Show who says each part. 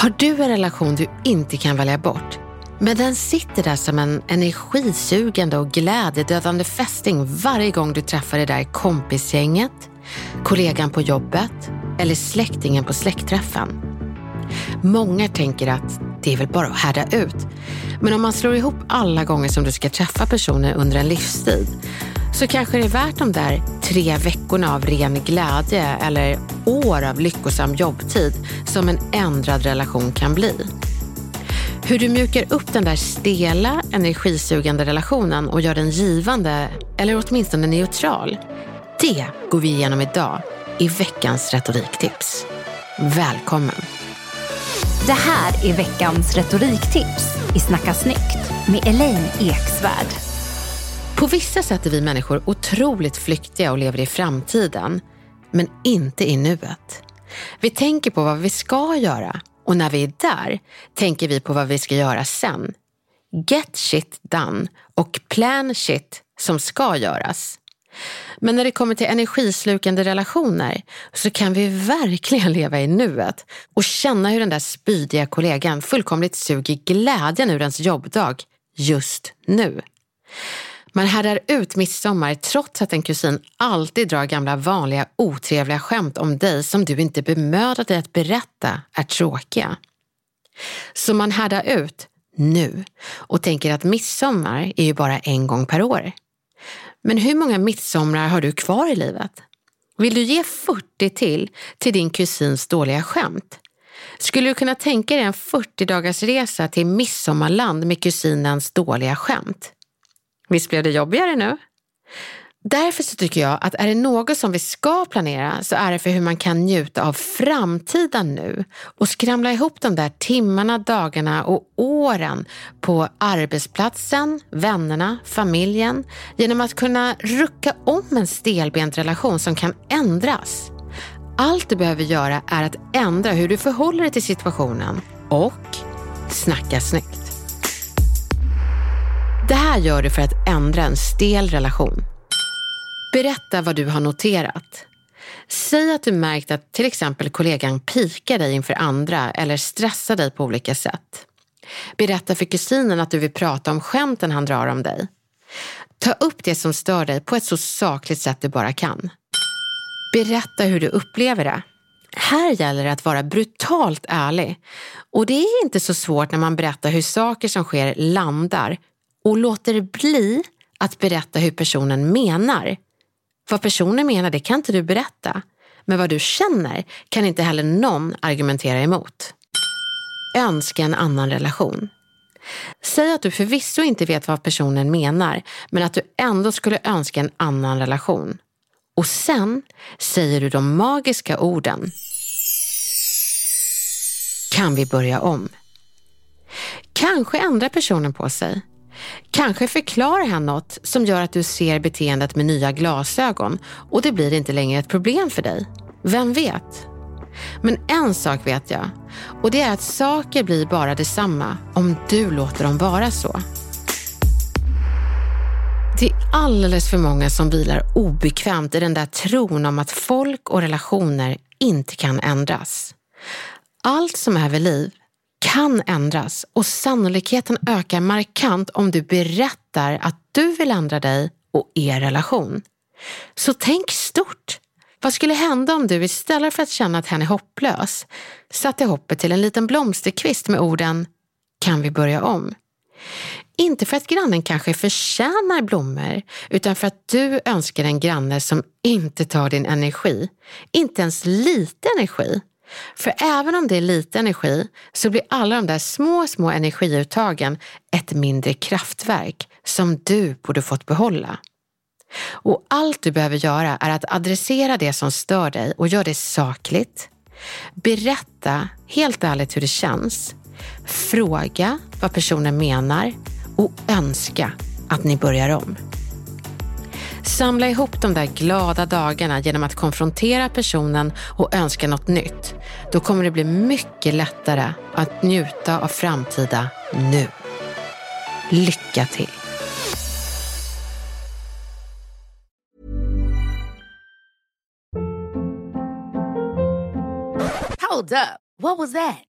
Speaker 1: Har du en relation du inte kan välja bort? Men den sitter där som en energisugande och glädjedödande fästing varje gång du träffar det där kompisgänget, kollegan på jobbet eller släktingen på släktträffen. Många tänker att det är väl bara att härda ut. Men om man slår ihop alla gånger som du ska träffa personer under en livstid så kanske det är värt de där tre veckorna av ren glädje eller år av lyckosam jobbtid som en ändrad relation kan bli. Hur du mjukar upp den där stela, energisugande relationen och gör den givande, eller åtminstone neutral, det går vi igenom idag i veckans retoriktips. Välkommen!
Speaker 2: Det här är veckans retoriktips i Snacka snyggt med Elaine Eksvärd.
Speaker 1: På vissa sätt är vi människor otroligt flyktiga och lever i framtiden, men inte i nuet. Vi tänker på vad vi ska göra och när vi är där tänker vi på vad vi ska göra sen. Get shit done och plan shit som ska göras. Men när det kommer till energislukande relationer så kan vi verkligen leva i nuet och känna hur den där spydiga kollegan fullkomligt suger glädjen ur ens jobbdag just nu. Man härdar ut midsommar trots att en kusin alltid drar gamla vanliga otrevliga skämt om dig som du inte bemödat dig att berätta är tråkiga. Så man härdar ut nu och tänker att midsommar är ju bara en gång per år. Men hur många midsomrar har du kvar i livet? Vill du ge 40 till till din kusins dåliga skämt? Skulle du kunna tänka dig en 40 dagars resa till midsommarland med kusinens dåliga skämt? Visst blev det jobbigare nu? Därför så tycker jag att är det något som vi ska planera så är det för hur man kan njuta av framtiden nu och skramla ihop de där timmarna, dagarna och åren på arbetsplatsen, vännerna, familjen genom att kunna rucka om en stelbent relation som kan ändras. Allt du behöver göra är att ändra hur du förhåller dig till situationen och snacka snyggt. Det här gör du för att ändra en stel relation. Berätta vad du har noterat. Säg att du märkt att till exempel kollegan pikar dig inför andra eller stressar dig på olika sätt. Berätta för kusinen att du vill prata om skämten han drar om dig. Ta upp det som stör dig på ett så sakligt sätt du bara kan. Berätta hur du upplever det. Här gäller det att vara brutalt ärlig. Och det är inte så svårt när man berättar hur saker som sker landar och låter bli att berätta hur personen menar. Vad personen menar, det kan inte du berätta. Men vad du känner kan inte heller någon argumentera emot. Önska en annan relation. Säg att du förvisso inte vet vad personen menar, men att du ändå skulle önska en annan relation. Och sen säger du de magiska orden. Kan vi börja om? Kanske ändrar personen på sig. Kanske förklarar han något som gör att du ser beteendet med nya glasögon och det blir inte längre ett problem för dig. Vem vet? Men en sak vet jag och det är att saker blir bara detsamma om du låter dem vara så. Det är alldeles för många som vilar obekvämt i den där tron om att folk och relationer inte kan ändras. Allt som är vid liv kan ändras och sannolikheten ökar markant om du berättar att du vill ändra dig och er relation. Så tänk stort. Vad skulle hända om du istället för att känna att hen är hopplös satte hoppet till en liten blomsterkvist med orden Kan vi börja om? Inte för att grannen kanske förtjänar blommor, utan för att du önskar en granne som inte tar din energi. Inte ens lite energi. För även om det är lite energi så blir alla de där små, små energiuttagen ett mindre kraftverk som du borde fått behålla. Och allt du behöver göra är att adressera det som stör dig och gör det sakligt. Berätta helt ärligt hur det känns. Fråga vad personen menar och önska att ni börjar om. Samla ihop de där glada dagarna genom att konfrontera personen och önska något nytt. Då kommer det bli mycket lättare att njuta av framtida nu. Lycka till!
Speaker 3: Hold up. What was that?